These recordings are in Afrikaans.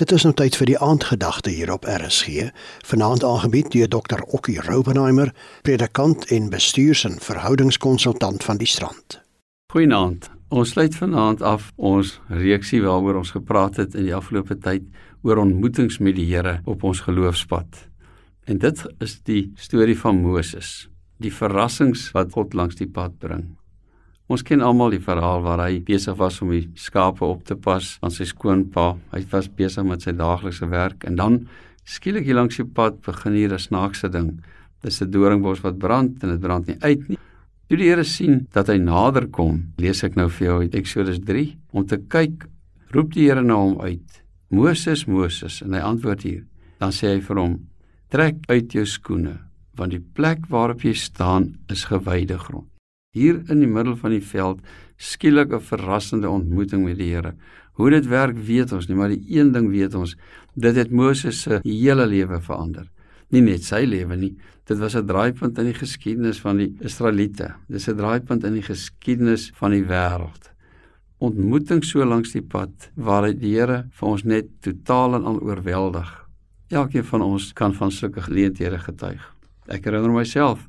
Dit is nou tyd vir die aandgedagte hier op RSG. Vanaand aangebied deur Dr. Okkie Robenheimer, predikant en bestuurs- en verhoudingskonsultant van die Strand. Goeienaand. Ons sluit vanaand af ons reeksie waaroor ons gepraat het in die afgelope tyd oor ontmoetings met die Here op ons geloofspad. En dit is die storie van Moses, die verrassings wat God langs die pad bring. Ons ken almal die verhaal waar hy besig was om die skape op te pas aan sy skoonpa. Hy was besig met sy daaglikse werk en dan skielik hier langs die pad begin hier 'n snaakse ding. Dis 'n doringbos wat brand en dit brand nie uit nie. Toe die Here sien dat hy nader kom, lees ek nou vir jou uit Eksodus 3 om te kyk, roep die Here na hom uit. Moses, Moses en hy antwoord hier. Dan sê hy vir hom: Trek uit jou skoene, want die plek waarop jy staan is gewyde grond hier in die middel van die veld skielik 'n verrassende ontmoeting met die Here. Hoe dit werk, weet ons nie, maar die een ding weet ons, dit het Moses se hele lewe verander. Nie net sy lewe nie, dit was 'n draaipunt in die geskiedenis van die Israeliete. Dis 'n draaipunt in die geskiedenis van die wêreld. Ontmoeting so langs die pad waar die Here vir ons net totaal en al oorweldig. Elkeen van ons kan van sulke geleenthede getuig. Ek herinner myself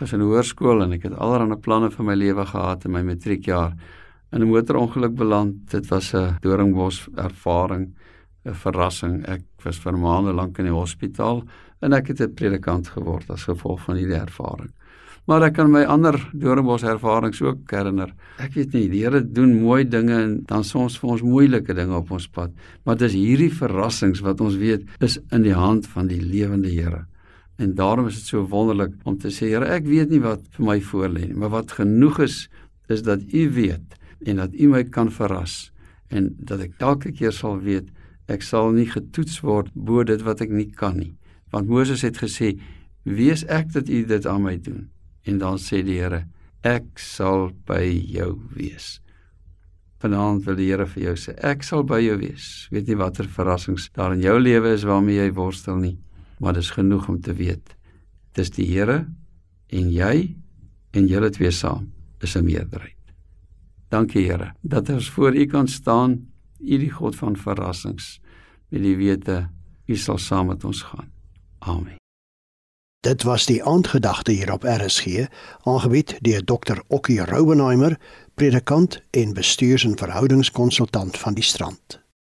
was in hoërskool en ek het allerlei planne vir my lewe gehad in my matriekjaar. In 'n motorongeluk beland. Dit was 'n doringbos ervaring, 'n verrassing. Ek was vir maande lank in die hospitaal en ek het 'n predikant geword as gevolg van hierdie ervaring. Maar ek kan my ander doringbos ervarings ook herinner. Ek weet nie, die Here doen mooi dinge en dan soms vir ons moeilike dinge op ons pad, maar dis hierdie verrassings wat ons weet is in die hand van die lewende Here. En daarom is dit so wonderlik om te sê, Here, ek weet nie wat vir my voorlê nie, maar wat genoeg is is dat U weet en dat U my kan verras en dat ek elke keer sal weet ek sal nie getoets word bo dit wat ek nie kan nie. Want Moses het gesê, "Wees ek dat U dit aan my doen?" En dan sê die Here, "Ek sal by jou wees." Vanaand wil die Here vir jou sê, "Ek sal by jou wees." Weet nie watter verrassings daar in jou lewe is waarmee jy worstel nie maar dis genoeg om te weet dis die Here en jy en julle twee saam is 'n meerderheid. Dankie Here dat ons voor U kan staan, U die God van verrassings, met die wete U sal saam met ons gaan. Amen. Dit was die aandgedagte hier op RSG, aangebied deur Dr. Okkie Roubenheimer, predikant en bestuurs- en verhoudingskonsultant van die Strand.